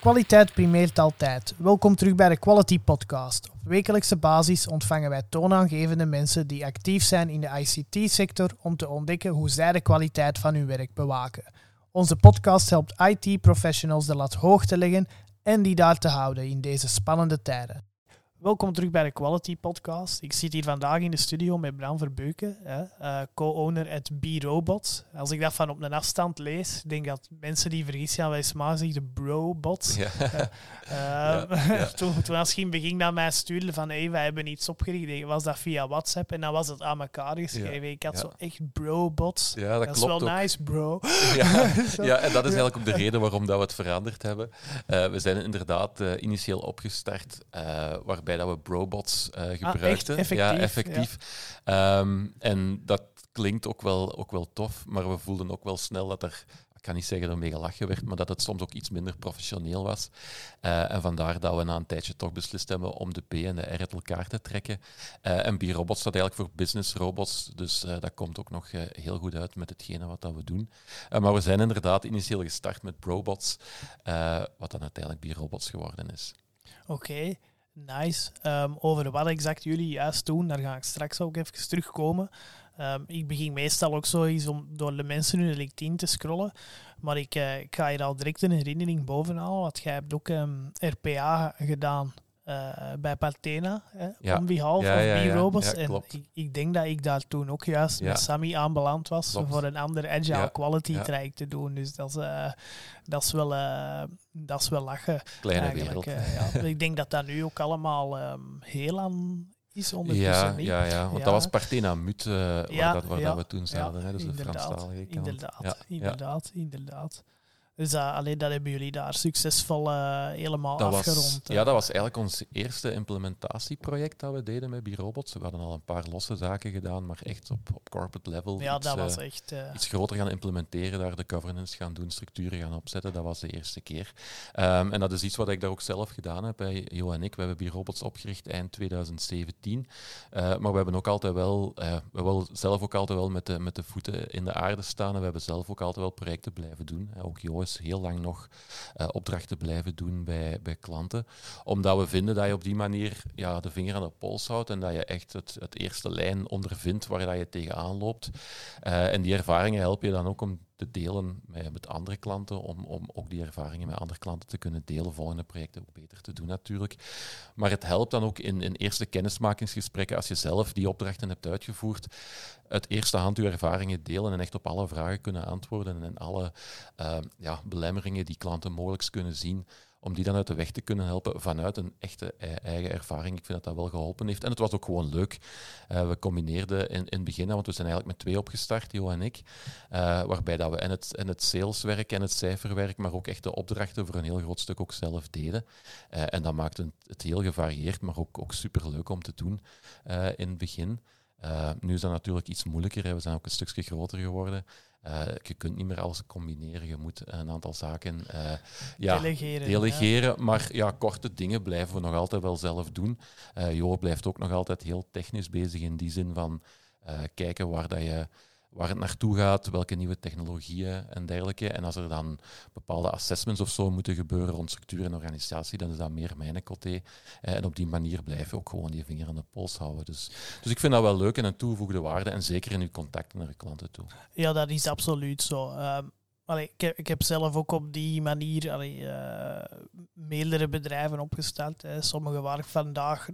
Kwaliteit primeert altijd. Welkom terug bij de Quality Podcast. Op wekelijkse basis ontvangen wij toonaangevende mensen die actief zijn in de ICT-sector om te ontdekken hoe zij de kwaliteit van hun werk bewaken. Onze podcast helpt IT-professionals de lat hoog te leggen en die daar te houden in deze spannende tijden. Welkom terug bij de Quality Podcast. Ik zit hier vandaag in de studio met Bram Verbeuken, uh, co-owner at B-Robots. Als ik dat van op een afstand lees, denk ik dat mensen die vergissen gaan, wij smaak de bro-bots. Ja. Uh, toen, toen als begin naar mij stuurde van hey, wij hebben iets opgericht, was dat via WhatsApp en dan was het aan elkaar geschreven. Ik had zo echt bro-bots. Ja, dat, dat klopt is wel nice, bro. Ja, ja, en dat is eigenlijk ook de reden waarom dat we het veranderd hebben. we zijn inderdaad initieel opgestart, waarbij dat we Brobots uh, gebruikten. Ah, effectief, ja, effectief. Ehm, en dat klinkt ook wel, ook wel tof, maar we voelden ook wel snel dat er ik kan niet zeggen dat er mee gelachen werd, maar dat het soms ook iets minder professioneel was. Uh, en vandaar dat we na een tijdje toch beslist hebben om de B en de R uit elkaar te trekken. Uh, en B-Robots staat eigenlijk voor business robots, dus uh, dat komt ook nog heel goed uit met hetgene wat dat we doen. maar we zijn inderdaad initieel gestart met Probots, wat dan uiteindelijk B-Robots geworden is. Oké. Nice. Um, over wat exact jullie juist doen, daar ga ik straks ook even terugkomen. Um, ik begin meestal ook zo eens om door de mensen hun LinkedIn te scrollen. Maar ik, ik ga hier al direct een herinnering bovenhalen, want jij hebt ook um, RPA gedaan uh, bij Partena, hè, ja. on behalf ja, ja, B-Robots. en ik, ik, denk dat ik daar toen ook juist met Sammy aanbeland was klopt. voor een ander agile quality traject te doen. Dus dat is, uh, dat is, wel, uh, dat is wel lachen. Kleine wereld. ik denk dat dat nu ook allemaal um, heel aan is ondertussen. Ja, ja, ja, want dat was Partena Mut, waar, dat, waar dat we toen zaten. hè, dus de Franstalige kant. Inderdaad, inderdaad, inderdaad. Dus uh, alleen dat hebben jullie daar succesvol uh, helemaal dat afgerond. Was, ja, dat was eigenlijk ons eerste implementatieproject dat we deden met B-Robots. We hadden al een paar losse zaken gedaan, maar echt op, op corporate level. Ja, iets, dat was echt... Uh... Iets groter gaan implementeren, daar de governance gaan doen, structuren gaan opzetten. Dat was de eerste keer. Um, en dat is iets wat ik daar ook zelf gedaan heb. Bij Jo en ik, we hebben B-Robots opgericht eind 2017. maar we hebben ook altijd wel... we willen zelf ook altijd wel met de, met de voeten in de aarde staan. En we hebben zelf ook altijd wel projecten blijven doen. Ook Jo heel lang nog uh, opdrachten blijven doen bij, bij klanten. Omdat we vinden dat je op die manier ja, de vinger aan de pols houdt en dat je echt het, het eerste lijn ondervindt waar dat je tegenaan loopt. Uh, en die ervaringen help je dan ook om te delen met, andere klanten, om, om ook die ervaringen met andere klanten te kunnen delen, volgende projecten ook beter te doen natuurlijk. Maar het helpt dan ook in, in eerste kennismakingsgesprekken, als je zelf die opdrachten hebt uitgevoerd, uit eerste hand je ervaringen delen en echt op alle vragen kunnen antwoorden en alle uh, ja, belemmeringen die klanten mogelijk kunnen zien om die dan uit de weg te kunnen helpen vanuit een echte e-, eigen ervaring. Ik vind dat dat wel geholpen heeft. En het was ook gewoon leuk. Uh, we combineerden in, in het begin, want we zijn eigenlijk met twee opgestart, Jo en ik, uh, waarbij dat we en het, en het saleswerk en het cijferwerk, maar ook echt de opdrachten voor een heel groot stuk ook zelf deden. Uh, en dat maakte het heel gevarieerd, maar ook, ook super leuk om te doen in het begin. nu is dat natuurlijk iets moeilijker. We zijn ook een stukje groter geworden. Uh, je kunt niet meer alles combineren. Je moet een aantal zaken uh, ja, delegeren. delegeren Maar ja, korte dingen blijven we nog altijd wel zelf doen. Uh, Jo blijft ook nog altijd heel technisch bezig in die zin van kijken waar dat je waar het naartoe gaat, welke nieuwe technologieën en dergelijke. En als er dan bepaalde assessments of zo moeten gebeuren rond structuur en organisatie, dan is dat meer mijn coté. En op die manier blijven we ook gewoon die vinger aan de pols houden. Dus, dus ik vind dat wel leuk en een toegevoegde waarde, en zeker in uw contacten naar de klanten toe. Ja, dat is absoluut zo. Um, allee, ik, heb, ik, heb, zelf ook op die manier allee, uh, meerdere bedrijven opgesteld. Hè. Sommige waar ik vandaag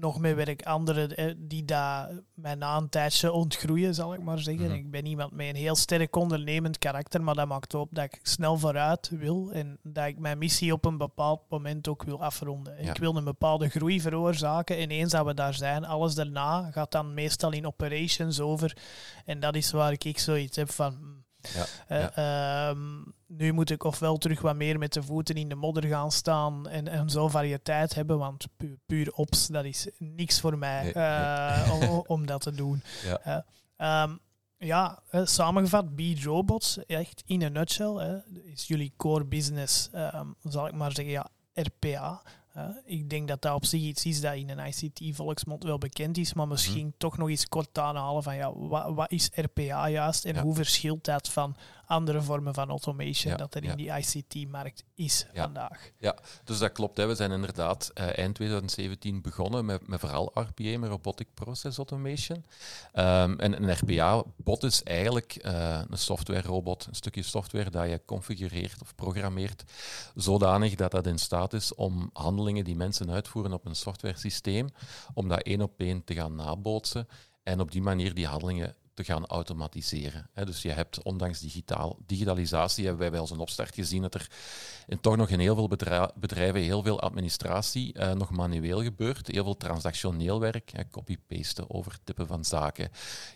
nog mee werk, anderen die daar mij na een tijdje ontgroeien, zal ik maar zeggen. Mhm. Ik ben iemand met een heel sterk ondernemend karakter, maar dat maakt op dat ik snel vooruit wil en dat ik mijn missie op een bepaald moment ook wil afronden. Ik wil een bepaalde groei veroorzaken en eens dat we daar zijn, alles daarna gaat dan meestal in operations over. En dat is waar ik zoiets heb van ja, uh, nu moet ik ofwel terug wat meer met de voeten in de modder gaan staan en, en zo variëteit hebben, want puur, puur ops, dat is niks voor mij uh, om, om, dat te doen. Ja, um, ja samengevat, Beat Robots, echt in een nutshell, is jullie core business, um, zal ik maar zeggen, ja, RPA. Uh, ik denk dat dat op zich iets is dat in een ICT-volksmond wel bekend is, maar misschien mhm. toch nog eens kort aanhalen van ja, wat, wat is RPA juist en hoe verschilt dat van andere vormen van automation dat er in die ICT-markt is vandaag. Ja, dus dat klopt. Hè. We zijn inderdaad uh, eind 2017 begonnen met, met vooral RPA, met Robotic Process Automation. Um, en een RPA-bot is eigenlijk uh, een software-robot, een stukje software dat je configureert of programmeert, zodanig dat dat in staat is om handelingen die mensen uitvoeren op een software systeem, om dat één op één te gaan nabootsen en op die manier die handelingen gaan automatiseren. Dus je hebt, ondanks digitaal, digitalisatie, hebben wij bij onze opstart gezien dat er in toch nog in heel veel bedrijven heel veel administratie uh, nog manueel gebeurt. Heel veel transactioneel werk, copy-pasten, overtippen van zaken,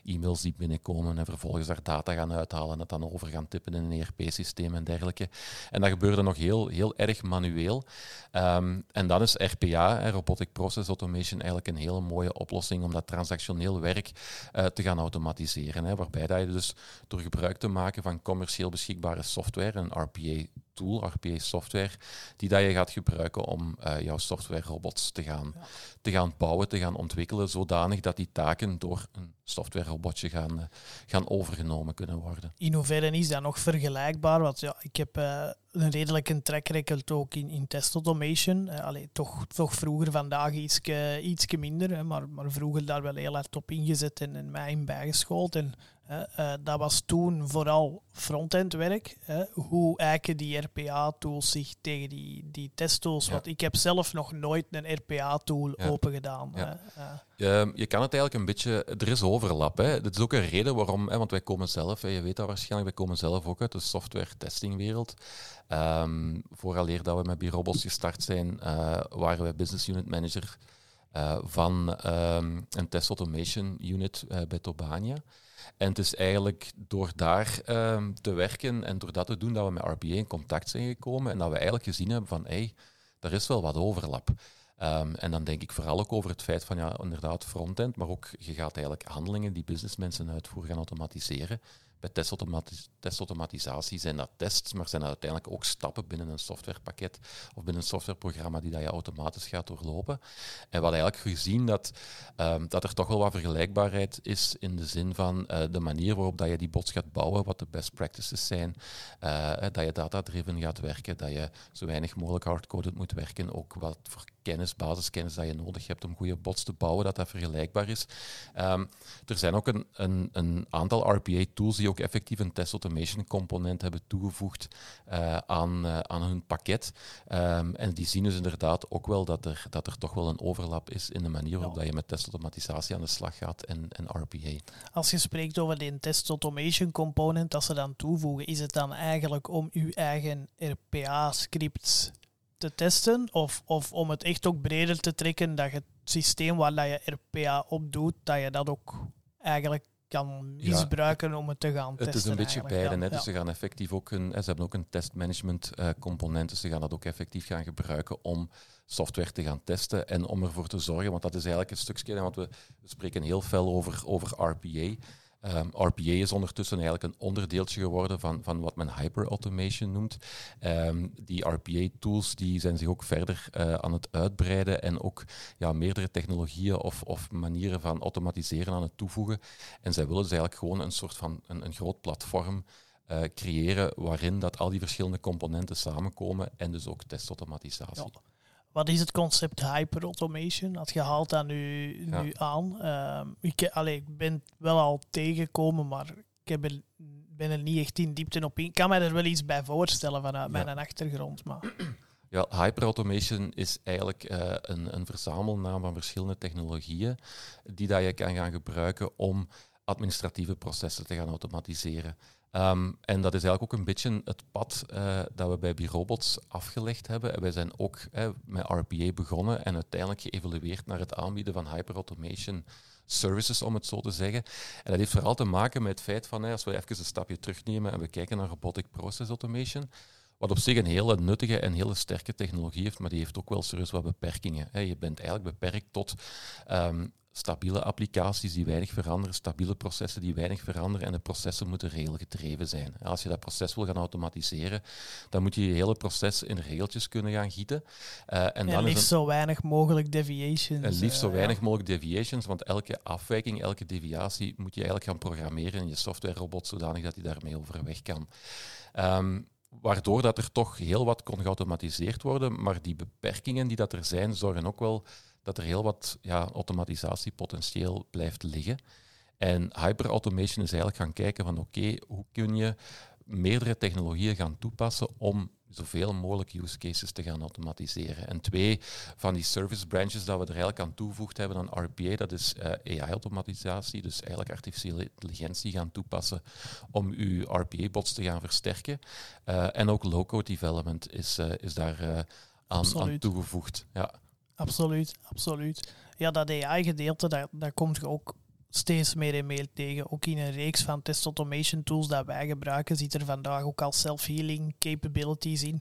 e-mails die binnenkomen en vervolgens daar data gaan uithalen en dat dan over gaan tippen in een ERP-systeem en dergelijke. En dat gebeurde nog heel, heel erg manueel. Um, en dan is RPA, Robotic Process Automation, eigenlijk een hele mooie oplossing om dat transactioneel werk uh, te gaan automatiseren Hè, waarbij dat je dus door gebruik te maken van commercieel beschikbare software, een RPA tool, RPA software, die dat je gaat gebruiken om uh, jouw software robots te gaan, te gaan bouwen, te gaan ontwikkelen, zodanig dat die taken door een software robotje gaan, uh, gaan overgenomen kunnen worden. In hoeverre is dat nog vergelijkbaar? Want ja, ik heb uh, een redelijke track record ook in, in test automation. allee, toch, toch vroeger, vandaag iets minder, hè, maar, maar vroeger daar wel heel hard op ingezet en, en mij in bijgeschoold. En uh, dat was toen vooral front-end werk. hoe eiken die RPA-tools zich tegen die, die testtools? Want ik heb zelf nog nooit een RPA-tool ja. open gedaan. Ja. Je, je, kan het eigenlijk een beetje... Er is overlap. Hè. Dat is ook een reden waarom... Hè, want wij komen zelf, hè, je weet dat waarschijnlijk, wij komen zelf ook uit de software-testingwereld. Um, vooraleer dat we met B-Robots gestart zijn, uh, waren we business unit manager uh, van um, een test automation unit bij Tobania. En het is eigenlijk door daar ehm, te werken en door dat te doen dat we met RPA in contact zijn gekomen en dat we eigenlijk gezien hebben van, hey, er is wel wat overlap. Um, en dan denk ik vooral ook over het feit van, ja, inderdaad, frontend, maar ook je gaat eigenlijk handelingen die businessmensen uitvoeren gaan automatiseren bij testautomatis testautomatisatie zijn dat tests, maar zijn dat uiteindelijk ook stappen binnen een softwarepakket of binnen een softwareprogramma die dat je automatisch gaat doorlopen. En wat eigenlijk gezien dat, um, dat er toch wel wat vergelijkbaarheid is in de zin van uh, de manier waarop dat je die bots gaat bouwen, wat de best practices zijn, uh, dat je data-driven gaat werken, dat je zo weinig mogelijk hardcoded moet werken, ook wat voor kennis, basiskennis dat je nodig hebt om goede bots te bouwen, dat dat vergelijkbaar is. Um, er zijn ook een, een, een aantal RPA-tools die ook effectief een test automation component hebben toegevoegd uh, aan, uh, aan hun pakket. Um, en die zien dus inderdaad ook wel dat er, dat er toch wel een overlap is in de manier waarop dat je met testautomatisatie aan de slag gaat en, en RPA. Als je spreekt over die test automation component dat ze dan toevoegen, is het dan eigenlijk om uw eigen RPA-scripts te testen? Of, of om het echt ook breder te trekken, dat je het systeem waar dat je RPA op doet, dat je dat ook eigenlijk kan misbruiken om het te gaan testen. Het is een beetje beide. Ja. Dus ze gaan effectief ook een, ze hebben ook een testmanagement uh, component, dus ze gaan dat ook effectief gaan gebruiken om software te gaan testen en om ervoor te zorgen, want dat is eigenlijk een stukje, want we, we spreken heel veel over, over RPA. Um, RPA is ondertussen eigenlijk een onderdeeltje geworden van, van wat men hyper-automation noemt. Um, die RPA-tools die zijn zich ook verder uh, aan het uitbreiden en ook ja, meerdere technologieën of, of manieren van automatiseren aan het toevoegen. En zij willen dus eigenlijk gewoon een soort van een, een groot platform uh, creëren waarin dat al die verschillende componenten samenkomen en dus ook testautomatisatie. Wat is het concept hyperautomation? Dat je haalt dat nu, nu aan. Uh, ik, allee, ik ben wel al tegengekomen, maar ik heb er, ben er niet echt in diepte op in. Ik kan mij er wel iets bij voorstellen vanuit ja. mijn achtergrond. Maar. Ja, hyperautomation is eigenlijk uh, een, een verzamelnaam van verschillende technologieën die dat je kan gaan gebruiken om administratieve processen te gaan automatiseren. Um, en dat is eigenlijk ook een beetje het pad uh, dat we bij B-Robots afgelegd hebben. En wij zijn ook met RPA begonnen en uiteindelijk geëvolueerd naar het aanbieden van hyperautomation services, om het zo te zeggen. En dat heeft vooral te maken met het feit van, als we even een stapje terugnemen en we kijken naar robotic process automation, wat op zich een hele nuttige en hele sterke technologie heeft, maar die heeft ook wel serieus wat beperkingen. Je bent eigenlijk beperkt tot um, stabiele applicaties die weinig veranderen, stabiele processen die weinig veranderen en de processen moeten regelgedreven zijn. Als je dat proces wil gaan automatiseren, dan moet je je hele proces in regeltjes kunnen gaan gieten. Uh, en, dan liefst zo weinig mogelijk deviations. En liefst zo weinig mogelijk deviations, want elke afwijking, elke deviatie moet je eigenlijk gaan programmeren in je software-robot zodanig dat hij daarmee overweg kan. Um, waardoor dat er toch heel wat kon geautomatiseerd worden, maar die beperkingen die dat er zijn, zorgen ook wel dat er heel wat ja, automatisatiepotentieel blijft liggen. En hyperautomation is eigenlijk gaan kijken van oké, hoe kun je meerdere technologieën gaan toepassen om zoveel mogelijk use cases te gaan automatiseren. En twee van die service branches dat we er eigenlijk aan toegevoegd hebben aan RPA, dat is uh, eh, AI-automatisatie, dus eigenlijk artificiële intelligentie gaan toepassen om uw RPA-bots te gaan versterken. Uh, en ook low-code development is, uh, is daar aan, aan, toegevoegd. Ja. Absoluut, absoluut. Ja, dat AI-gedeelte, daar, daar komt je ook steeds meer en meer tegen. Ook in een reeks van test automation tools dat wij gebruiken, zit er vandaag ook al self-healing capabilities in.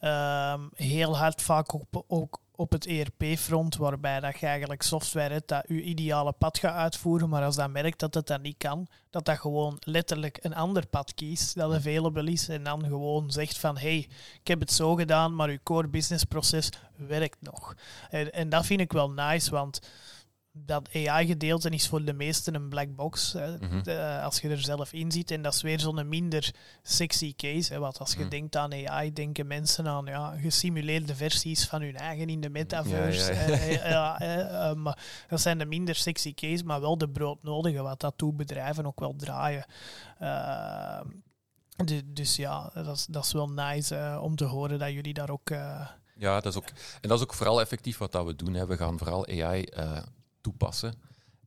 Ehm, heel hard vaak ook op het ERP-front, waarbij dat je eigenlijk software hebt dat je ideale pad gaat uitvoeren, maar als dat merkt dat het dat niet kan, dat dat gewoon letterlijk een ander pad kiest dat available is en dan gewoon zegt van hey, ik heb het zo gedaan, maar uw core business proces werkt nog. En, en dat vind ik wel nice, want dat AI-gedeelte is voor de meesten een black box. Mhm. als je er zelf in zit. En dat is weer zo'n minder sexy case. Hè, want als je mhm. denkt aan AI, denken mensen aan ja, gesimuleerde versies van hun eigen in de metaverse. Ja, ja, maar dat zijn de minder sexy case, maar wel de broodnodige, wat dat toe bedrijven ook wel draaien. Ehm, dus ja, dat is, dat is wel nice uh, om te horen dat jullie daar ook. Uh, ja, dat is ook, en dat is ook vooral effectief wat dat we doen. Hè. We gaan vooral AI uh, toepassen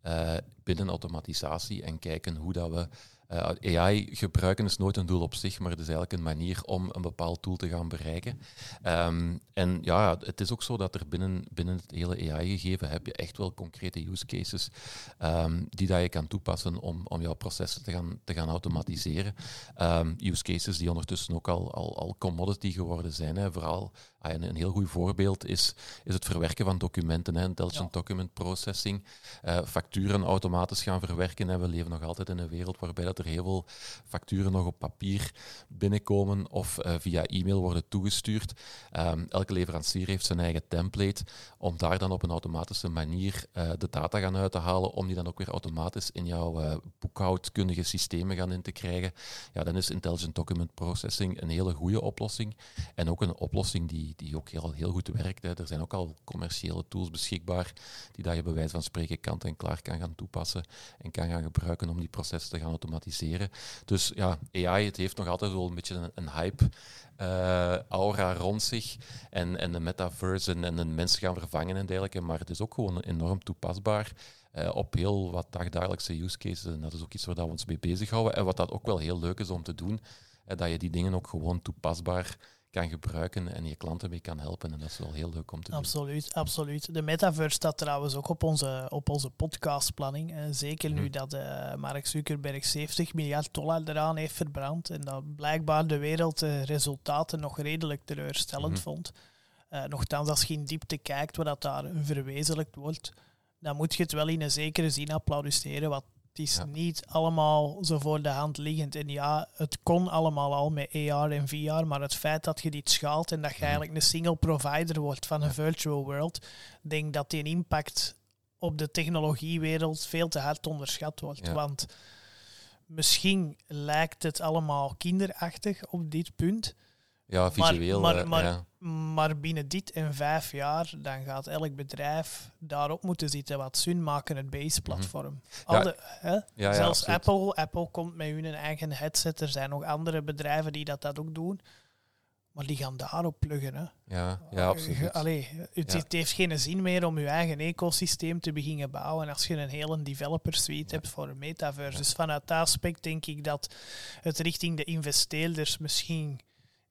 uh, binnen automatisatie en kijken hoe dat we uh, AI gebruiken is nooit een doel op zich, maar het is eigenlijk een manier om een bepaald doel te gaan bereiken. Um, en ja, het is ook zo dat er binnen, binnen het hele AI-gegeven heb je echt wel concrete use cases um, die dat je kan toepassen om, om jouw processen te gaan, te gaan automatiseren. Um, use cases die ondertussen ook al, al, al commodity geworden zijn. Hè. Vooral een, een heel goed voorbeeld is, is het verwerken van documenten, hè. intelligent document processing, uh, facturen automatisch gaan verwerken. En we leven nog altijd in een wereld waarbij dat er heel veel facturen nog op papier binnenkomen of uh, via e-mail worden toegestuurd. Um, elke leverancier heeft zijn eigen template om daar dan op een automatische manier uh, de data gaan uit te halen, om die dan ook weer automatisch in jouw boekhoudkundige systemen gaan in te krijgen. Ja, dan is Intelligent Document Processing een hele goede oplossing. En ook een oplossing die, die ook heel, goed werkt. Hè. Er zijn ook al commerciële tools beschikbaar die dat je bij wijze van spreken kant en klaar kan gaan toepassen en kan gaan gebruiken om die processen te gaan automatiseren dus ja, AI, het heeft nog altijd wel een beetje een, een hype. Uh, aura rond zich en, en de metaverse en, en de mensen gaan vervangen en dergelijke. Maar het is ook gewoon enorm toepasbaar uh, op heel wat dagdagelijkse use cases. En dat is ook iets waar we ons mee bezighouden. En wat dat ook wel heel leuk is om te doen, uh, dat je die dingen ook gewoon toepasbaar kan gebruiken en je klanten mee kan helpen. En dat is wel heel leuk om te absoluut, doen. Absoluut, De metaverse staat trouwens ook op onze, op onze podcastplanning. zeker nu mhm. dat uh, Mark Zuckerberg 70 miljard dollar eraan heeft verbrand en dat blijkbaar de wereld de resultaten nog redelijk teleurstellend mm vond. Uh, nochtans, als je in diepte kijkt wat dat daar verwezenlijkt wordt, dan moet je het wel in een zekere zin applaudisseren wat het is niet allemaal zo voor de hand liggend. En ja, het kon allemaal al met AR en VR, maar het feit dat je dit schaalt en dat je mhm. eigenlijk een single provider wordt van een virtual world, denk dat die impact op de technologiewereld veel te hard onderschat wordt. Want misschien lijkt het allemaal kinderachtig op dit punt. Ja, visueel. Maar, maar, maar, maar, binnen dit en vijf jaar, dan gaat elk bedrijf daarop moeten zitten. Wat Sun maken het base-platform. Mhm. Ja. Zelfs Apple, Apple komt met hun eigen headset. Er zijn nog andere bedrijven die dat, dat ook doen. Maar die gaan daarop pluggen. Hè. Ja, ja, absoluut. Allee, het, het, heeft geen zin meer om je eigen ecosysteem te beginnen bouwen als je een hele developer suite hebt voor een metaverse. Dus vanuit dat aspect denk ik dat het richting de investeerders misschien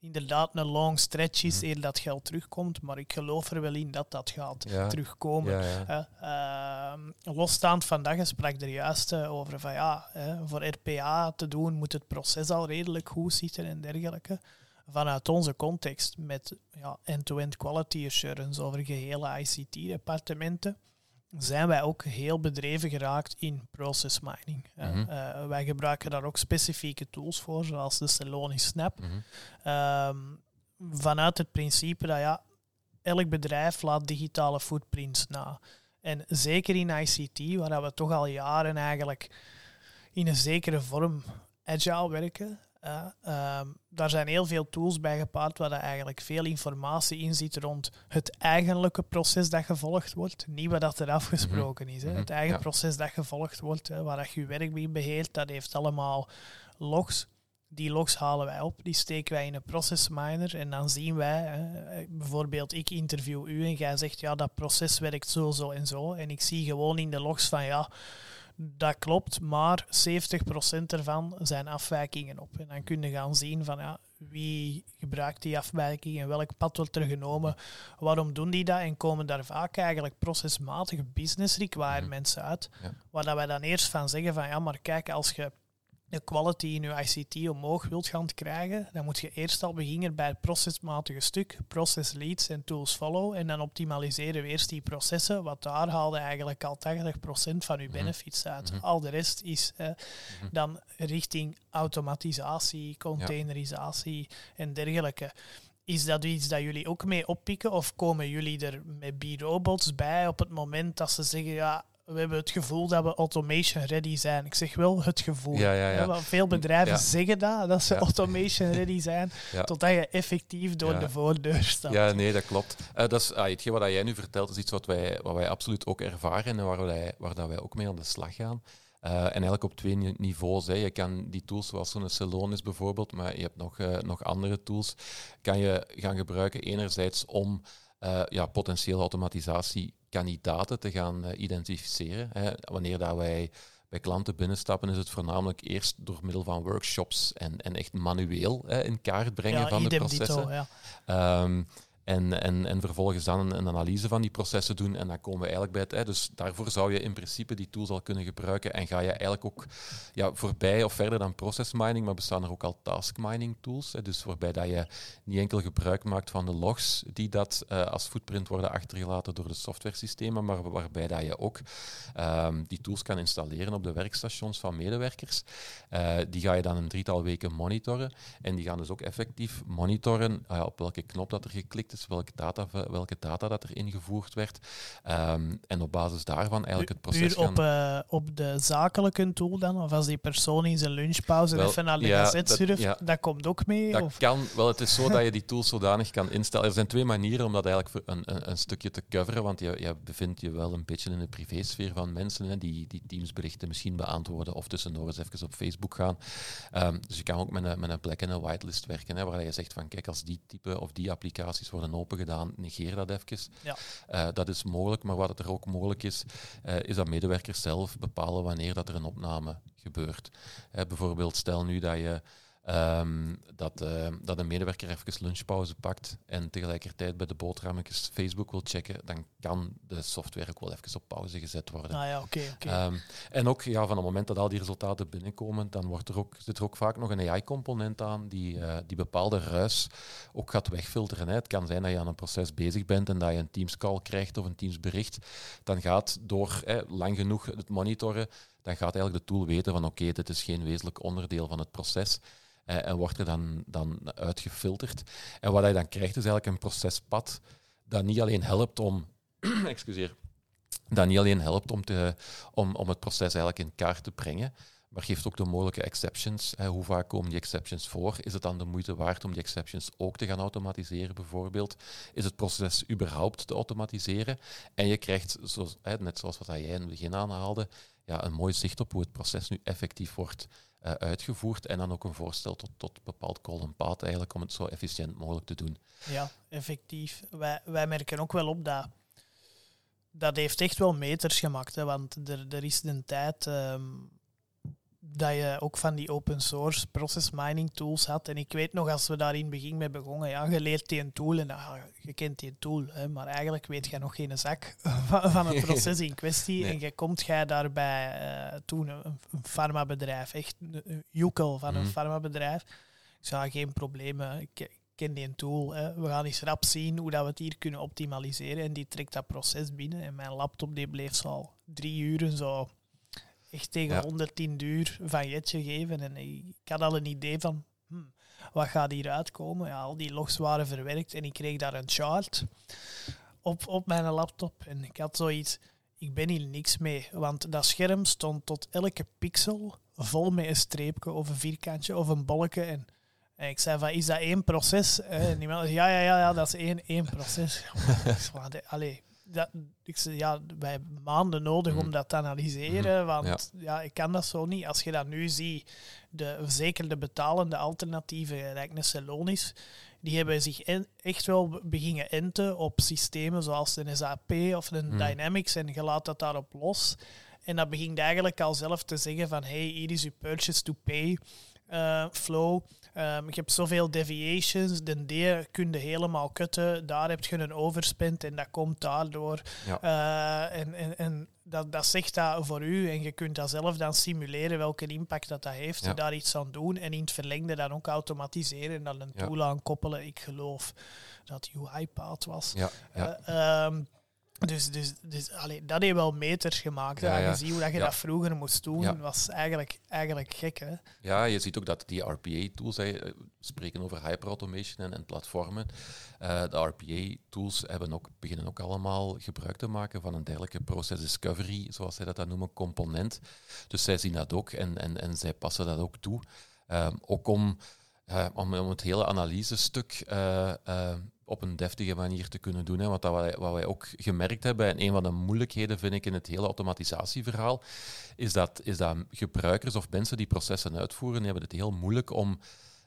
inderdaad een long stretch is mm eer dat geld terugkomt. Maar ik geloof er wel in dat dat gaat terugkomen. Ja, ja. Uh, losstaand vandaag sprak er juist uh, over van ja, voor RPA te doen moet het proces al redelijk goed zitten en dergelijke. Vanuit onze context met ja, end-to-end quality assurance over gehele ICT-departementen zijn wij ook heel bedreven geraakt in process mining. Uh, wij gebruiken daar ook specifieke tools voor, zoals de Celonis Snap. Mhm. Ehm, vanuit het principe dat ja, elk bedrijf laat digitale footprints na. En zeker in ICT, waar we toch al jaren eigenlijk in een zekere vorm agile werken, uh, daar zijn heel veel tools bij gepaard waar er eigenlijk veel informatie in zit rond het eigenlijke proces dat gevolgd wordt. Niet wat dat er afgesproken is. Hè. Mhm, Het eigen ja. proces dat gevolgd wordt, hè, waar dat je je werk mee beheert, dat heeft allemaal logs. Die logs halen wij op, die steken wij in een process miner en dan zien wij, hè, bijvoorbeeld ik interview u en jij zegt ja dat proces werkt zo, zo en zo. En ik zie gewoon in de logs van ja, dat klopt, maar 70% ervan zijn afwijkingen op. En dan kun je gaan zien van ja, wie gebruikt die afwijking en welk pad wordt er genomen, waarom doen die dat en komen daar vaak eigenlijk procesmatige business requirements uit, Ja. waar dat wij dan eerst van zeggen van ja, maar kijk, als je de quality in je ICT omhoog wilt gaan krijgen, dan moet je eerst al beginnen bij het procesmatige stuk, process leads en tools follow, en dan optimaliseren we eerst die processen, want daar haalde eigenlijk al 80% van je Mhm. benefits uit. Mhm. Al de rest is eh, dan richting automatisatie, containerisatie en dergelijke. Is dat iets dat jullie ook mee oppikken of komen jullie er met B-robots bij op het moment dat ze zeggen ja, we hebben het gevoel dat we automation ready zijn. Ik zeg wel het gevoel. Ja, ja, ja. want veel bedrijven zeggen dat, dat ze automation ready zijn, totdat je effectief door de voordeur stapt. Ja, nee, dat klopt. Eh, dat is, ah, hetgeen wat jij nu vertelt is iets wat wij, wat wij absoluut ook ervaren en waar wij, waar dat wij ook mee aan de slag gaan. Eh, en eigenlijk op twee ni- niveaus. Hè. Je kan die tools zoals zo'n Celonis bijvoorbeeld, maar je hebt nog, eh, nog andere tools, kan je gaan gebruiken enerzijds om eh, ja, potentiële automatisatiekandidaten te gaan eh, identificeren. Hè. Wanneer dat wij bij klanten binnenstappen, is het voornamelijk eerst door middel van workshops en, en echt manueel hè, in kaart brengen ja, van de processen. dito, ja. Ehm, en, en, en vervolgens dan een, analyse van die processen doen. En dan komen we eigenlijk bij het. Hè, dus daarvoor zou je in principe die tools al kunnen gebruiken. En ga je eigenlijk ook ja, voorbij of verder dan process mining, maar bestaan er ook al task mining tools. Dus waarbij dat je niet enkel gebruik maakt van de logs die dat eh, als footprint worden achtergelaten door de softwaresystemen, maar waarbij dat je ook ehm, die tools kan installeren op de werkstations van medewerkers. Eh, die ga je dan een drietal weken monitoren. En die gaan dus ook effectief monitoren ja, op welke knop dat er geklikt is, welke data, welke data dat er ingevoerd werd. Ehm, en op basis daarvan eigenlijk het proces Puur op, gaan... eh, op de zakelijke tool dan? Of als die persoon in zijn lunchpauze Wel, even naar de ja, gazet dat- surft, ja. dat komt ook mee? Dat of? kan wel. Het is zo dat je die tools zodanig kan instellen. Er zijn twee manieren om dat eigenlijk voor een, een, een stukje te coveren, want je, je bevindt je wel een beetje in de privésfeer van mensen hè, die, die teamsberichten misschien beantwoorden of tussendoor eens even op Facebook gaan. Ehm, dus je kan ook met een, met een plek in een whitelist werken, hè, waar je zegt van kijk, als die type of die applicaties worden opengedaan, negeer dat even. Ja. Eh, dat is mogelijk, maar wat er ook mogelijk is, eh, is dat medewerkers zelf bepalen wanneer dat er een opname gebeurt. Hè, bijvoorbeeld, stel nu dat je ehm, dat, eh, dat een medewerker even lunchpauze pakt en tegelijkertijd bij de boterhammetjes Facebook wil checken, dan kan de software ook wel even op pauze gezet worden. Ah ja, oké. Ehm, en ook ja, van het moment dat al die resultaten binnenkomen, dan wordt er ook, zit er ook vaak nog een AI-component aan die, eh, die bepaalde ruis ook gaat wegfilteren. Hè. Het kan zijn dat je aan een proces bezig bent en dat je een Teams-call krijgt of een Teams-bericht. Dan gaat door lang genoeg het monitoren, dan gaat eigenlijk de tool weten van oké, dit is geen wezenlijk onderdeel van het proces. Eh, en wordt er dan, dan uitgefilterd. En wat je dan krijgt is eigenlijk een procespad dat niet alleen helpt om... excuseer dat niet alleen helpt om, te, om, om het proces eigenlijk in kaart te brengen, maar geeft ook de mogelijke exceptions. Hè. Hoe vaak komen die exceptions voor? Is het dan de moeite waard om die exceptions ook te gaan automatiseren, bijvoorbeeld? Is het proces überhaupt te automatiseren? En je krijgt, zoals, hè, net zoals wat jij in het begin aanhaalde, ja, een mooi zicht op hoe het proces nu effectief wordt eh, uitgevoerd. En dan ook een voorstel tot, tot bepaald path, eigenlijk, om het zo efficiënt mogelijk te doen. Ja, effectief. Wij, wij merken ook wel op dat. Dat heeft echt wel meters gemaakt. Hè, want er, er is een tijd ehm, dat je ook van die open source process mining tools had. En ik weet nog, als we daar in het begin mee begonnen, ja, je leert die een tool en je kent die tool. Hè, maar eigenlijk weet je nog geen zak van, van het proces in kwestie. Nee. En je komt jij daarbij eh, toen een, een farmabedrijf, echt een, joekel van een Mhm. farmabedrijf. Ik zei, geen. Ik, ik ken die tool. Hè. We gaan eens rap zien hoe dat we het hier kunnen optimaliseren. En die trekt dat proces binnen. En mijn laptop die bleef zo al drie uren zo echt tegen Ja. 110 uur van Jetje geven. En ik had al een idee van, hm, wat gaat hier uitkomen? Ja, al die logs waren verwerkt en ik kreeg daar een chart op, op mijn laptop. En ik had zoiets, ik ben hier niks mee. Want dat scherm stond tot elke pixel vol met een streepje of een vierkantje of een bolletje. En, en ik zei van, is dat één proces? Eh, En iemand zei, ja, ja, ja, ja, dat is één, één proces. Allee, dat, ik zei, ja, wij hebben maanden nodig om Mhm. dat te analyseren, want Ja. ja. ik kan dat zo niet. Als je dat nu ziet, de, zeker de betalende alternatieven, gelijk een Celonis, die hebben zich en- echt wel beginnen enten op systemen zoals een SAP of een Mhm. Dynamics en je laat dat daarop los. En dat begint eigenlijk al zelf te zeggen van hey, hier is je purchase to pay eh, flow. Ehm, je hebt zoveel deviations, de D kun je helemaal kutten, daar heb je een overspend en dat komt daardoor. Ja. Eh, en en, en dat, dat zegt dat voor u en je kunt dat zelf dan simuleren welke impact dat, dat heeft, Ja. daar iets aan doen en in het verlengde dan ook automatiseren en dan een tool aan koppelen. Ik geloof dat UiPath was. Ja, ja. Eh, ehm, dus dus, dus allee, dat heeft wel meters gemaakt. Ja. Je ziet hoe dat je Ja. dat vroeger moest doen, was eigenlijk, eigenlijk gek. Hè? Ja, je ziet ook dat die RPA-tools, we spreken over hyperautomation en, en platformen. Eh, de RPA-tools hebben ook, beginnen ook allemaal gebruik te maken van een dergelijke process discovery, zoals zij dat dan noemen, component. Dus zij zien dat ook en, en, en zij passen dat ook toe. Ehm, ook om, eh, om, om het hele analysestuk eh, eh, op een deftige manier te kunnen doen. Hè. Want dat wat, wij, ook gemerkt hebben, en een van de moeilijkheden vind ik in het hele automatisatieverhaal, is dat, is dat gebruikers of mensen die processen uitvoeren, die hebben het heel moeilijk om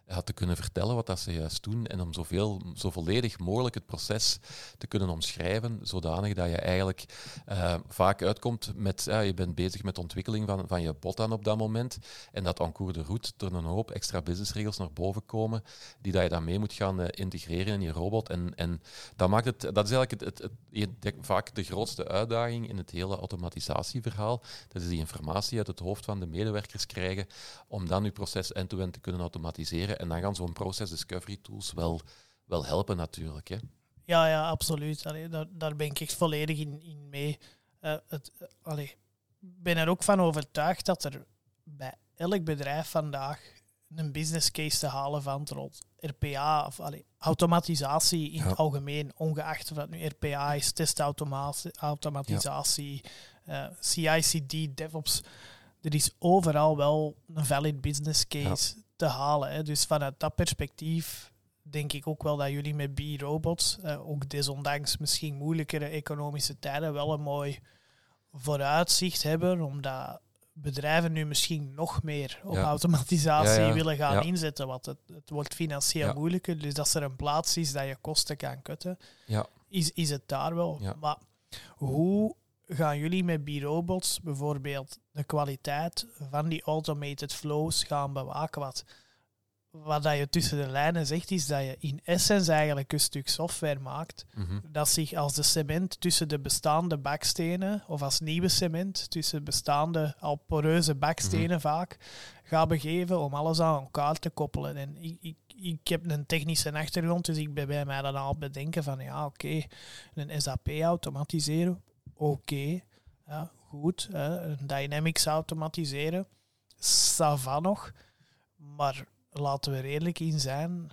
ja, te kunnen vertellen wat dat ze juist doen en om zoveel, zo volledig mogelijk het proces te kunnen omschrijven, zodanig dat je eigenlijk eh, vaak uitkomt met, ja, je bent bezig met de ontwikkeling van, van je bot aan op dat moment en dat en de route er een hoop extra businessregels naar boven komen, die dat je dan mee moet gaan eh, integreren in je robot. En, en dat, maakt het, dat is eigenlijk het, het, vaak de grootste uitdaging in het hele automatisatieverhaal. Dat is die informatie uit het hoofd van de medewerkers krijgen, om dan je proces end-to-end te kunnen automatiseren. En dan gaan zo'n process discovery tools wel, wel helpen natuurlijk. Hè. Ja, ja, absoluut. Allee, daar, daar ben ik echt volledig in, in mee. Eh, het, eh, allee, ik ben er ook van overtuigd dat er bij elk bedrijf vandaag een business case te halen van rond RPA of allee, automatisatie in Ja. het algemeen, ongeacht of dat nu RPA is, testautomatisatie, eh CI/CD, DevOps. Er is overal wel een valid business case te halen. Hè. Dus vanuit dat perspectief denk ik ook wel dat jullie met B-robots, eh, ook desondanks misschien moeilijkere economische tijden, wel een mooi vooruitzicht hebben, omdat bedrijven nu misschien nog meer op Ja. automatisatie Ja, ja. willen gaan inzetten, want het, het wordt financieel moeilijker. Dus als er een plaats is dat je kosten kan kutten, Ja. is, is het daar wel. Maar hoe gaan jullie met B-robots bijvoorbeeld de kwaliteit van die automated flows gaan bewaken? Wat, wat dat je tussen de lijnen zegt, is dat je in essence eigenlijk een stuk software maakt Mhm. dat zich als de cement tussen de bestaande bakstenen, of als nieuwe cement tussen bestaande al poreuze bakstenen Mhm. vaak, gaat begeven om alles aan elkaar te koppelen. En ik, ik, ik heb een technische achtergrond, dus ik ben bij mij dan al bedenken van ja, oké, een SAP automatiseren, oké, ja, goed. Hè, Dynamics automatiseren, ça va nog. Maar laten we er eerlijk in zijn,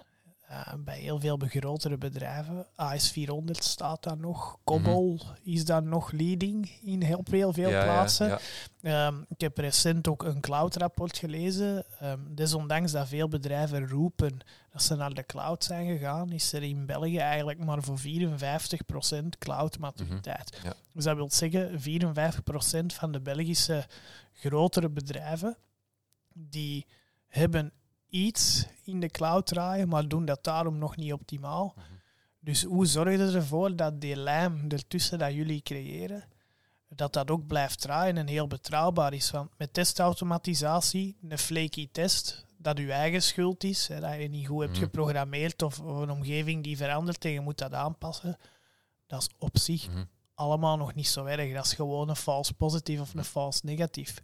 eh, bij heel veel grotere bedrijven, AS400 staat daar nog, Cobol is daar nog leading in heel, veel Ja, plaatsen. ja. Ehm, ik heb recent ook een cloud-rapport gelezen. Ehm, desondanks dat veel bedrijven roepen dat ze naar de cloud zijn gegaan, is er in België eigenlijk maar voor 54% cloud-maturiteit. Mhm. Dus dat wil zeggen, 54% van de Belgische grotere bedrijven, die hebben iets in de cloud draaien, maar doen dat daarom nog niet optimaal. Mhm. Dus hoe zorg je ervoor dat die lijm ertussen dat jullie creëren, dat dat ook blijft draaien en heel betrouwbaar is? Want met testautomatisatie, een flaky test, dat uw eigen schuld is, hè, dat je niet goed hebt Mhm. geprogrammeerd of, of een omgeving die verandert en je moet dat aanpassen, dat is op zich Mhm. allemaal nog niet zo erg. Dat is gewoon een false positief of een false negatief.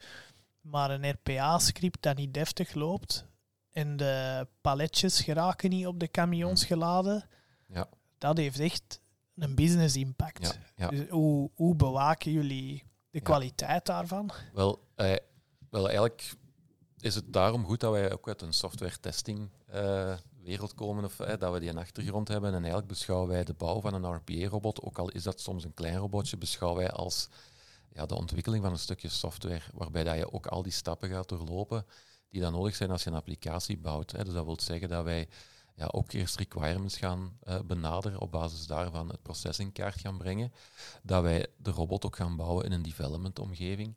Maar een RPA-script dat niet deftig loopt, en de paletjes geraken niet op de camions geladen. Ja. Dat heeft echt een business impact. Ja, ja. Dus hoe, hoe bewaken jullie de kwaliteit daarvan? Wel, eh, wel, eigenlijk is het daarom goed dat wij ook uit een software testing eh, wereld komen, of eh, dat we die een achtergrond hebben. En eigenlijk beschouwen wij de bouw van een RPA-robot, ook al is dat soms een klein robotje, beschouwen wij als ja, de ontwikkeling van een stukje software, waarbij dat je ook al die stappen gaat doorlopen die dan nodig zijn als je een applicatie bouwt. Hè. Dus dat wil zeggen dat wij ja, ook eerst requirements gaan uh, benaderen, op basis daarvan het proces in kaart gaan brengen, dat wij de robot ook gaan bouwen in een development omgeving.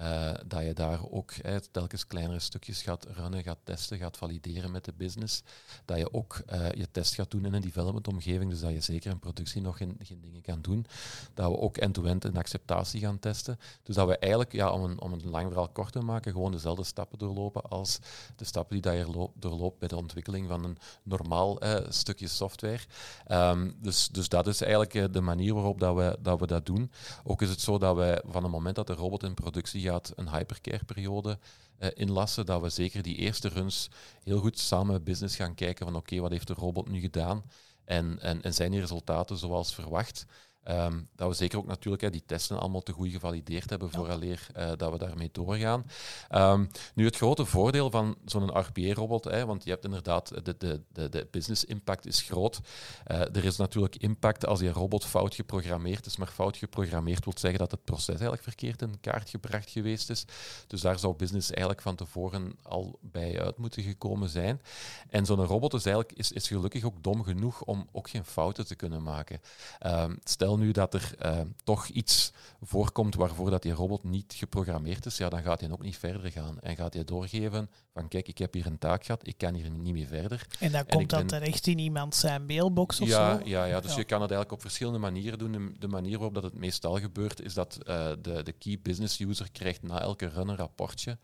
Uh, dat je daar ook hè, telkens kleinere stukjes gaat runnen, gaat testen, gaat valideren met de business. Dat je ook uh, je test gaat doen in een development omgeving, dus dat je zeker in productie nog geen, geen dingen kan doen. Dat we ook end-to-end een acceptatie gaan testen. Dus dat we eigenlijk, ja, om, een, om een lang verhaal kort te maken, gewoon dezelfde stappen doorlopen als de stappen die dat je doorloopt bij de ontwikkeling van een normaal uh, stukje software. Um, dus, dus dat is eigenlijk de manier waarop dat we, dat we dat doen. Ook is het zo dat wij van het moment dat de robot in productie gaat een hypercare-periode uh, inlassen, dat we zeker die eerste runs heel goed samen met business gaan kijken van oké, wat heeft de robot nu gedaan en, en, en zijn die resultaten zoals verwacht. Um, dat we zeker ook natuurlijk hè, die testen allemaal te goed gevalideerd hebben vooraleer uh, dat we daarmee doorgaan. Um, nu, het grote voordeel van zo'n RPA-robot, want je hebt inderdaad, de, de, de, de business impact is groot. Uh, er is natuurlijk impact als die robot fout geprogrammeerd is, maar fout geprogrammeerd wil zeggen dat het proces eigenlijk verkeerd in kaart gebracht geweest is. Dus daar zou business eigenlijk van tevoren al bij uit moeten gekomen zijn. En zo'n robot is eigenlijk is, is gelukkig ook dom genoeg om ook geen fouten te kunnen maken. Um, stel nu dat er uh, toch iets voorkomt waarvoor dat die robot niet geprogrammeerd is, ja, dan gaat hij ook niet verder gaan. En gaat hij doorgeven van kijk, ik heb hier een taak gehad, ik kan hier niet meer verder. En dan komt dat ben... terecht in iemand zijn mailbox of ja, zo? Ja, ja, dus ja. je kan het eigenlijk op verschillende manieren doen. De, de manier waarop dat het meestal gebeurt, is dat uh, de, de key business user krijgt na elke run een rapportje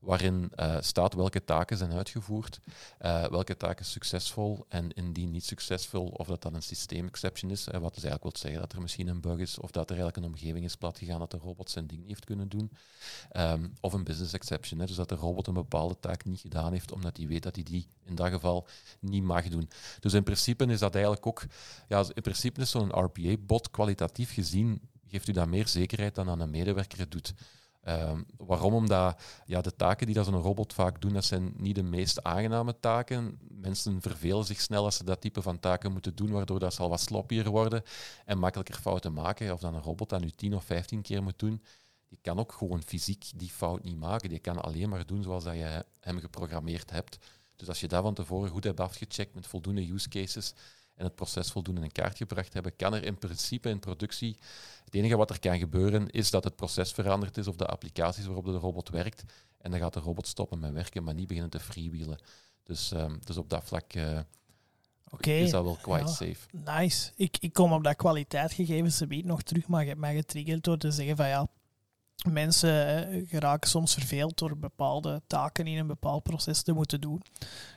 waarin uh, staat welke taken zijn uitgevoerd, uh, welke taken succesvol en indien niet succesvol, of dat dan een systeemexception is, wat dus eigenlijk wil zeggen dat er misschien een bug is, of dat er eigenlijk een omgeving is platgegaan dat de robot zijn ding niet heeft kunnen doen, um, of een business exception, hè, dus dat de robot een bepaalde taak niet gedaan heeft, omdat hij weet dat hij die in dat geval niet mag doen. Dus in principe is dat eigenlijk ook, ja, in principe is zo'n RPA-bot kwalitatief gezien, geeft u dat meer zekerheid dan aan een medewerker het doet. Um, waarom? Omdat ja, de taken die dat zo'n robot vaak doen, dat zijn niet de meest aangename taken. Mensen vervelen zich snel als ze dat type van taken moeten doen, waardoor dat ze wat sloppier worden en makkelijker fouten maken. Of dan een robot dat nu 10 of 15 keer moet doen, die kan ook gewoon fysiek die fout niet maken. Die kan alleen maar doen zoals dat je hem geprogrammeerd hebt. Dus als je dat van tevoren goed hebt afgecheckt met voldoende use cases en het proces voldoende in kaart gebracht hebben, kan er in principe in productie het enige wat er kan gebeuren is dat het proces veranderd is of de applicaties waarop de robot werkt. En dan gaat de robot stoppen met werken, maar niet beginnen te freewheelen. Dus, um, dus op dat vlak uh, okay. is dat wel quite ja, safe. Nice. Ik, ik kom op dat kwaliteitsgegevens nog terug, maar je hebt mij getriggerd door te zeggen van ja, mensen eh, geraken soms verveeld door bepaalde taken in een bepaald proces te moeten doen.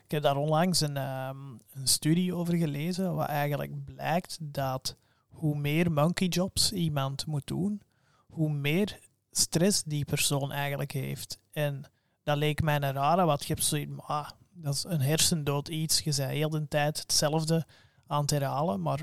Ik heb daar onlangs een, um, een studie over gelezen, wat eigenlijk blijkt dat hoe meer monkey jobs iemand moet doen, hoe meer stress die persoon eigenlijk heeft. En dat leek mij een rare, want je hebt zoiets, ah, dat is een hersendood iets. Je zei heel de tijd hetzelfde aan het herhalen, maar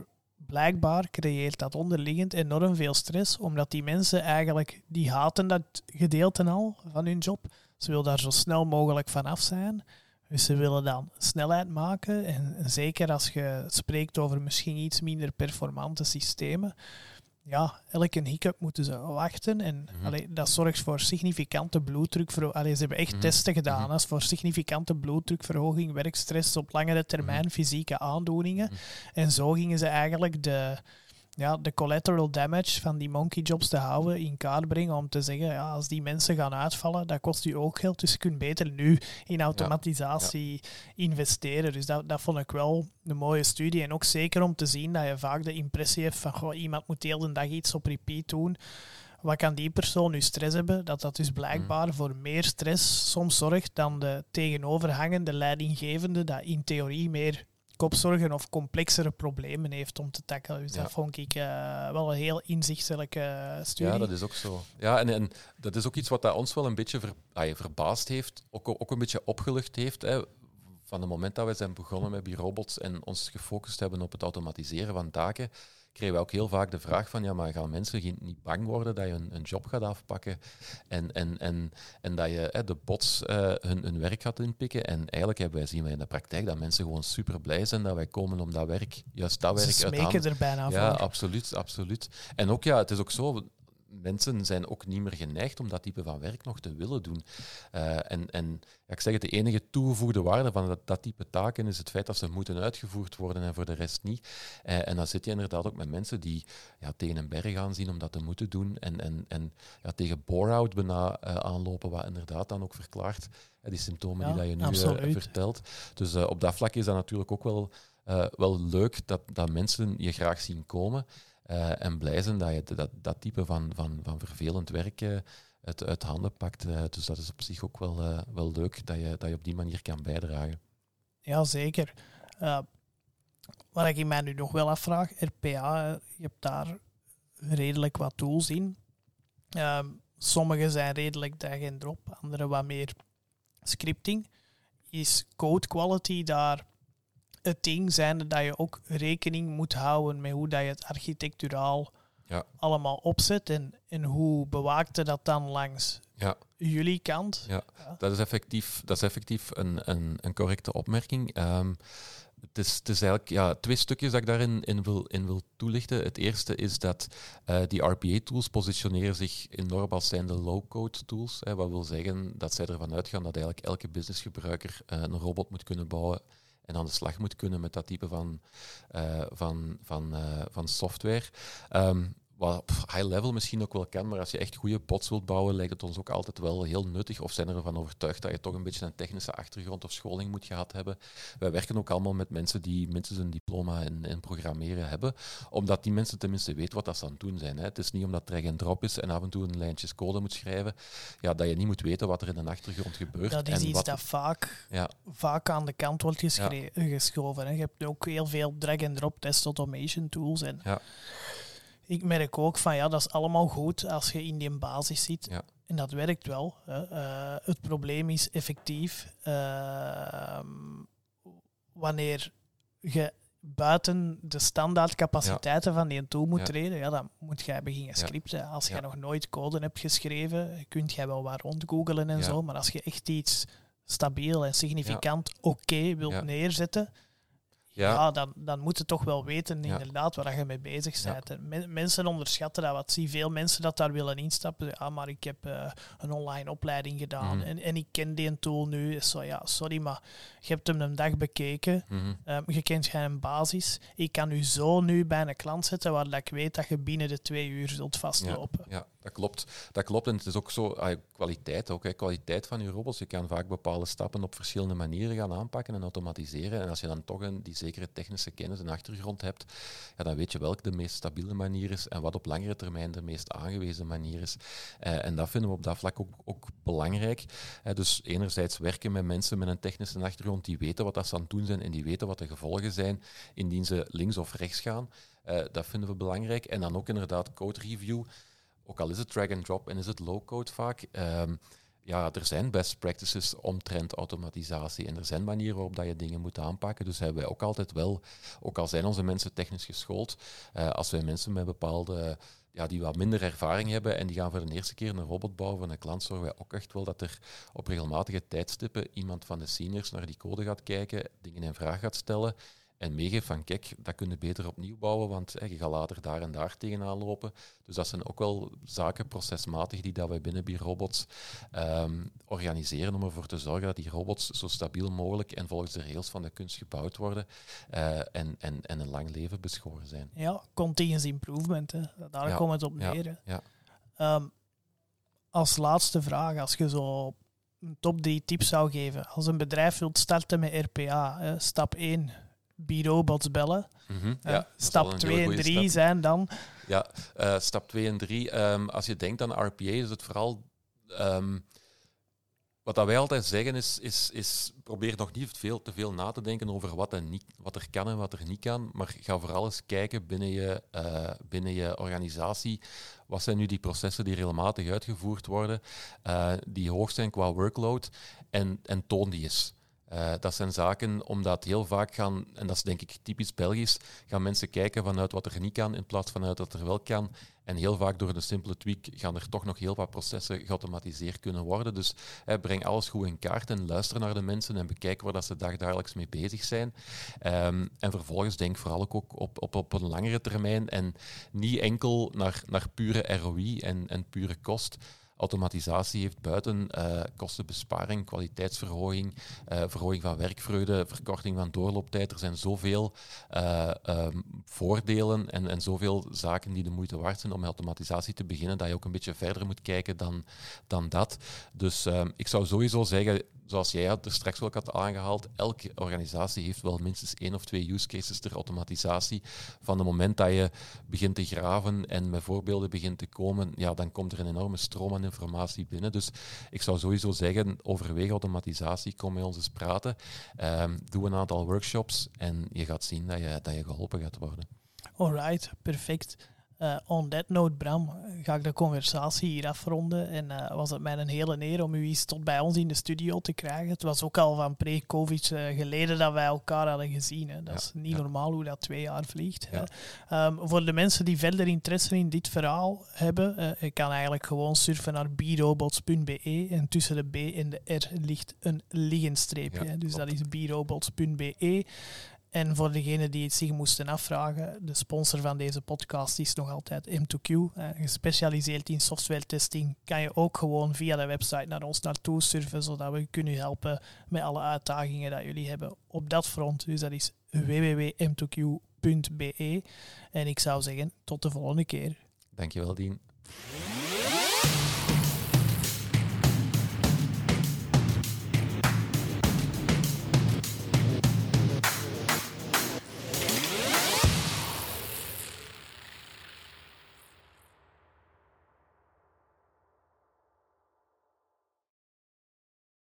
blijkbaar creëert dat onderliggend enorm veel stress, omdat die mensen eigenlijk, die haten dat gedeelte al van hun job. Ze willen daar zo snel mogelijk vanaf zijn. Dus ze willen dan snelheid maken. En zeker als je spreekt over misschien iets minder performante systemen. Ja, elke hiccup moeten ze wachten. En mm -hmm. allee, dat zorgt voor significante bloeddrukverhoging. Ze hebben echt mm -hmm. testen gedaan mm -hmm. voor significante bloeddrukverhoging, werkstress op langere termijn, fysieke aandoeningen. En zo gingen ze eigenlijk de, ja, de collateral damage van die monkey jobs te houden in kaart brengen om te zeggen, ja, als die mensen gaan uitvallen, dat kost u ook geld, dus je kunt beter nu in automatisatie ja, ja. investeren. Dus dat, dat vond ik wel een mooie studie. En ook zeker om te zien dat je vaak de impressie hebt van, goh, iemand moet de hele dag iets op repeat doen. Wat kan die persoon nu stress hebben? Dat dat dus blijkbaar mm. voor meer stress soms zorgt dan de tegenoverhangende leidinggevende, dat in theorie meer kopzorgen of complexere problemen heeft om te tackelen. Dus ja. dat vond ik uh, wel een heel inzichtelijke studie. Ja, dat is ook zo. Ja, en, en dat is ook iets wat dat ons wel een beetje ver, ah, verbaasd heeft, ook, ook een beetje opgelucht heeft. Hè. van het moment dat wij zijn begonnen met B-robots en ons gefocust hebben op het automatiseren van taken, kregen we ook heel vaak de vraag van, ja, maar gaan mensen niet bang worden dat je een, een job gaat afpakken en, en, en, en dat je de bots uh, hun, hun werk gaat inpikken. En eigenlijk hebben wij zien wij in de praktijk dat mensen gewoon super blij zijn dat wij komen om dat werk, juist dat werk uit te er bijna Ja, absoluut, absoluut. En ook ja, het is ook zo, mensen zijn ook niet meer geneigd om dat type van werk nog te willen doen. Uh, en en ja, ik zeg het, de enige toegevoegde waarde van dat, dat, type taken is het feit dat ze moeten uitgevoerd worden en voor de rest niet. Uh, en dan zit je inderdaad ook met mensen die ja, tegen een berg gaan zien om dat te moeten doen en, en, en ja, tegen bore-out bijna uh, aanlopen, wat inderdaad dan ook verklaart die symptomen die dat je nu vertelt. Dus op dat vlak is dat natuurlijk ook wel, wel leuk dat, dat mensen je graag zien komen. Uh, en blij zijn dat je dat, dat type van, van, van vervelend werk uh, uit, handen pakt. Uh, dus dat is op zich ook wel, wel leuk dat je, dat je op die manier kan bijdragen. Ja, zeker. wat ik mij nu nog wel afvraag, RPA, je hebt daar redelijk wat tools in. Sommige zijn redelijk drag en drop, andere wat meer scripting. Is code quality daar het ding zijn dat je ook rekening moet houden met hoe dat je het architecturaal ja. allemaal opzet en, en hoe bewaakte dat dan langs ja. jullie kant. Ja. Dat is effectief, dat is effectief een, een, een correcte opmerking. Um, het is, het is, eigenlijk ja, twee stukjes dat ik daarin in wil, in wil toelichten. Het eerste is dat uh, die RPA-tools positioneren zich enorm als zijn de low-code tools. Hè, wat wil zeggen dat zij ervan uitgaan dat eigenlijk elke businessgebruiker uh, een robot moet kunnen bouwen en aan de slag moet kunnen met dat type van, uh, van, van, uh, van software. Um, wat op high level misschien ook wel kan, maar als je echt goede bots wilt bouwen, lijkt het ons ook altijd wel heel nuttig. Of zijn ervan overtuigd dat je toch een beetje een technische achtergrond of scholing moet gehad hebben. Wij werken ook allemaal met mensen die minstens een diploma in, in programmeren hebben, omdat die mensen tenminste weten wat dat ze aan het doen zijn. Hè. Het is niet omdat drag en drop is en af en toe een lijntje code moet schrijven, ja, dat je niet moet weten wat er in de achtergrond gebeurt. Dat is iets dat vaak, ja. vaak aan de kant wordt geschoven. Hè. Je hebt ook heel veel drag and drop test automation tools. En ja ik merk ook van ja, dat is allemaal goed als je in die basis zit. Ja. En dat werkt wel. Hè. Uh, het probleem is effectief uh, wanneer je buiten de standaardcapaciteiten ja. van die tool moet ja. treden, ja, dan moet jij beginnen scripten. Als je nog nooit code hebt geschreven, kunt jij wel wat rondgoogelen en zo, maar als je echt iets stabiel en significant oké wilt neerzetten, ja, dan, dan moet je toch wel weten inderdaad waar je mee bezig bent. mensen onderschatten dat wat. Zie veel mensen dat daar willen instappen. Ja, maar ik heb uh, een online opleiding gedaan mhm. en, en ik ken die tool nu. Zo, ja, sorry, maar je hebt hem een dag bekeken. Mm -hmm. je kent geen basis. Ik kan u zo nu bij een klant zetten waar dat ik weet dat je binnen de twee uur zult vastlopen. Ja, dat klopt. Dat klopt. En het is ook zo, ah, kwaliteit ook. Hè. Kwaliteit van je robots. Je kan vaak bepaalde stappen op verschillende manieren gaan aanpakken en automatiseren. En als je dan toch een, die zekere technische kennis en achtergrond hebt, ja, dan weet je welke de meest stabiele manier is en wat op langere termijn de meest aangewezen manier is. Uh, en dat vinden we op dat vlak ook, ook belangrijk. Uh, dus enerzijds werken met mensen met een technische achtergrond die weten wat dat ze aan het doen zijn en die weten wat de gevolgen zijn indien ze links of rechts gaan. Uh, dat vinden we belangrijk. En dan ook inderdaad code review ook al is het drag and drop en is het low code vaak, um, ja, er zijn best practices omtrent automatisatie en er zijn manieren waarop dat je dingen moet aanpakken. Dus hebben wij ook altijd wel, ook al zijn onze mensen technisch geschoold, uh, als wij mensen met bepaalde ja, die wat minder ervaring hebben en die gaan voor de eerste keer een robot bouwen van een klant, zorgen wij ook echt wel dat er op regelmatige tijdstippen iemand van de seniors naar die code gaat kijken, dingen in vraag gaat stellen en meegeef van kijk, dat kun je beter opnieuw bouwen, want je gaat later daar en daar tegenaan lopen. Dus dat zijn ook wel zaken procesmatig die dat wij binnen B-robots ehm, organiseren om ervoor te zorgen dat die robots zo stabiel mogelijk en volgens de rails van de kunst gebouwd worden uh, en, en, en een lang leven beschoren zijn. Ja, continuous improvement, hè. daar ja, komt het op neer. Ja, ja. Um, als laatste vraag, als je zo een top 3 tips zou geven, als een bedrijf wilt starten met RPA, hè, stap 1 B-robots bellen. Mm -hmm. ja, stap 2 en 3 zijn dan? Ja, uh, stap 2 en 3. Um, ehm, als je denkt aan RPA, is het vooral... Um, wat dat wij altijd zeggen is, is, is, probeer nog niet veel, te veel na te denken over wat er, niet, wat er kan en wat er niet kan, maar ga vooral eens kijken binnen je, uh, binnen je organisatie. Wat zijn nu die processen die regelmatig uitgevoerd worden, uh, die hoog zijn qua workload, en, en toon die eens. Uh, dat zijn zaken omdat heel vaak gaan, en dat is denk ik typisch Belgisch, gaan mensen kijken vanuit wat er niet kan in plaats van uit wat er wel kan. En heel vaak door een simpele tweak gaan er toch nog heel wat processen geautomatiseerd kunnen worden. Dus breng alles goed in kaart en luister naar de mensen en bekijk waar dat ze dagdagelijks mee bezig zijn. Um, en vervolgens denk vooral ook op, op, op een langere termijn en niet enkel naar, naar pure ROI en, en pure kost automatisatie heeft buiten uh, kostenbesparing, kwaliteitsverhoging, uh, verhoging van werkvreugde, verkorting van doorlooptijd. Er zijn zoveel uh, um, voordelen en, en zoveel zaken die de moeite waard zijn om met automatisatie te beginnen, dat je ook een beetje verder moet kijken dan, dan dat. Dus ehm, ik zou sowieso zeggen, zoals jij er straks ook had aangehaald, elke organisatie heeft wel minstens één of twee use cases ter automatisatie. Van het moment dat je begint te graven en met voorbeelden begint te komen, ja, dan komt er een enorme stroom aan informatie binnen. Dus ik zou sowieso zeggen, overweeg automatisatie, kom met ons eens praten. Um, doe een aantal workshops en je gaat zien dat je, dat je geholpen gaat worden. Alright, perfect. Uh, on that note, Bram, ga ik de conversatie hier afronden. En uh, was het mij een hele eer om u eens tot bij ons in de studio te krijgen. Het was ook al van pre-COVID uh, geleden dat wij elkaar hadden gezien. Hè. Dat is niet normaal hoe dat twee jaar vliegt. Um, voor de mensen die verder interesse in dit verhaal hebben, ik kan eigenlijk gewoon surfen naar birobots.be. En tussen de B en de R ligt een liggenstreepje. dus dat is birobots.be. En voor degenen die het zich moesten afvragen, de sponsor van deze podcast is nog altijd M2Q. gespecialiseerd in software testing kan je ook gewoon via de website naar ons naartoe surfen, zodat we kunnen helpen met alle uitdagingen dat jullie hebben op dat front. Dus dat is www.m2q.be. En ik zou zeggen, tot de volgende keer. Dankjewel, Dien.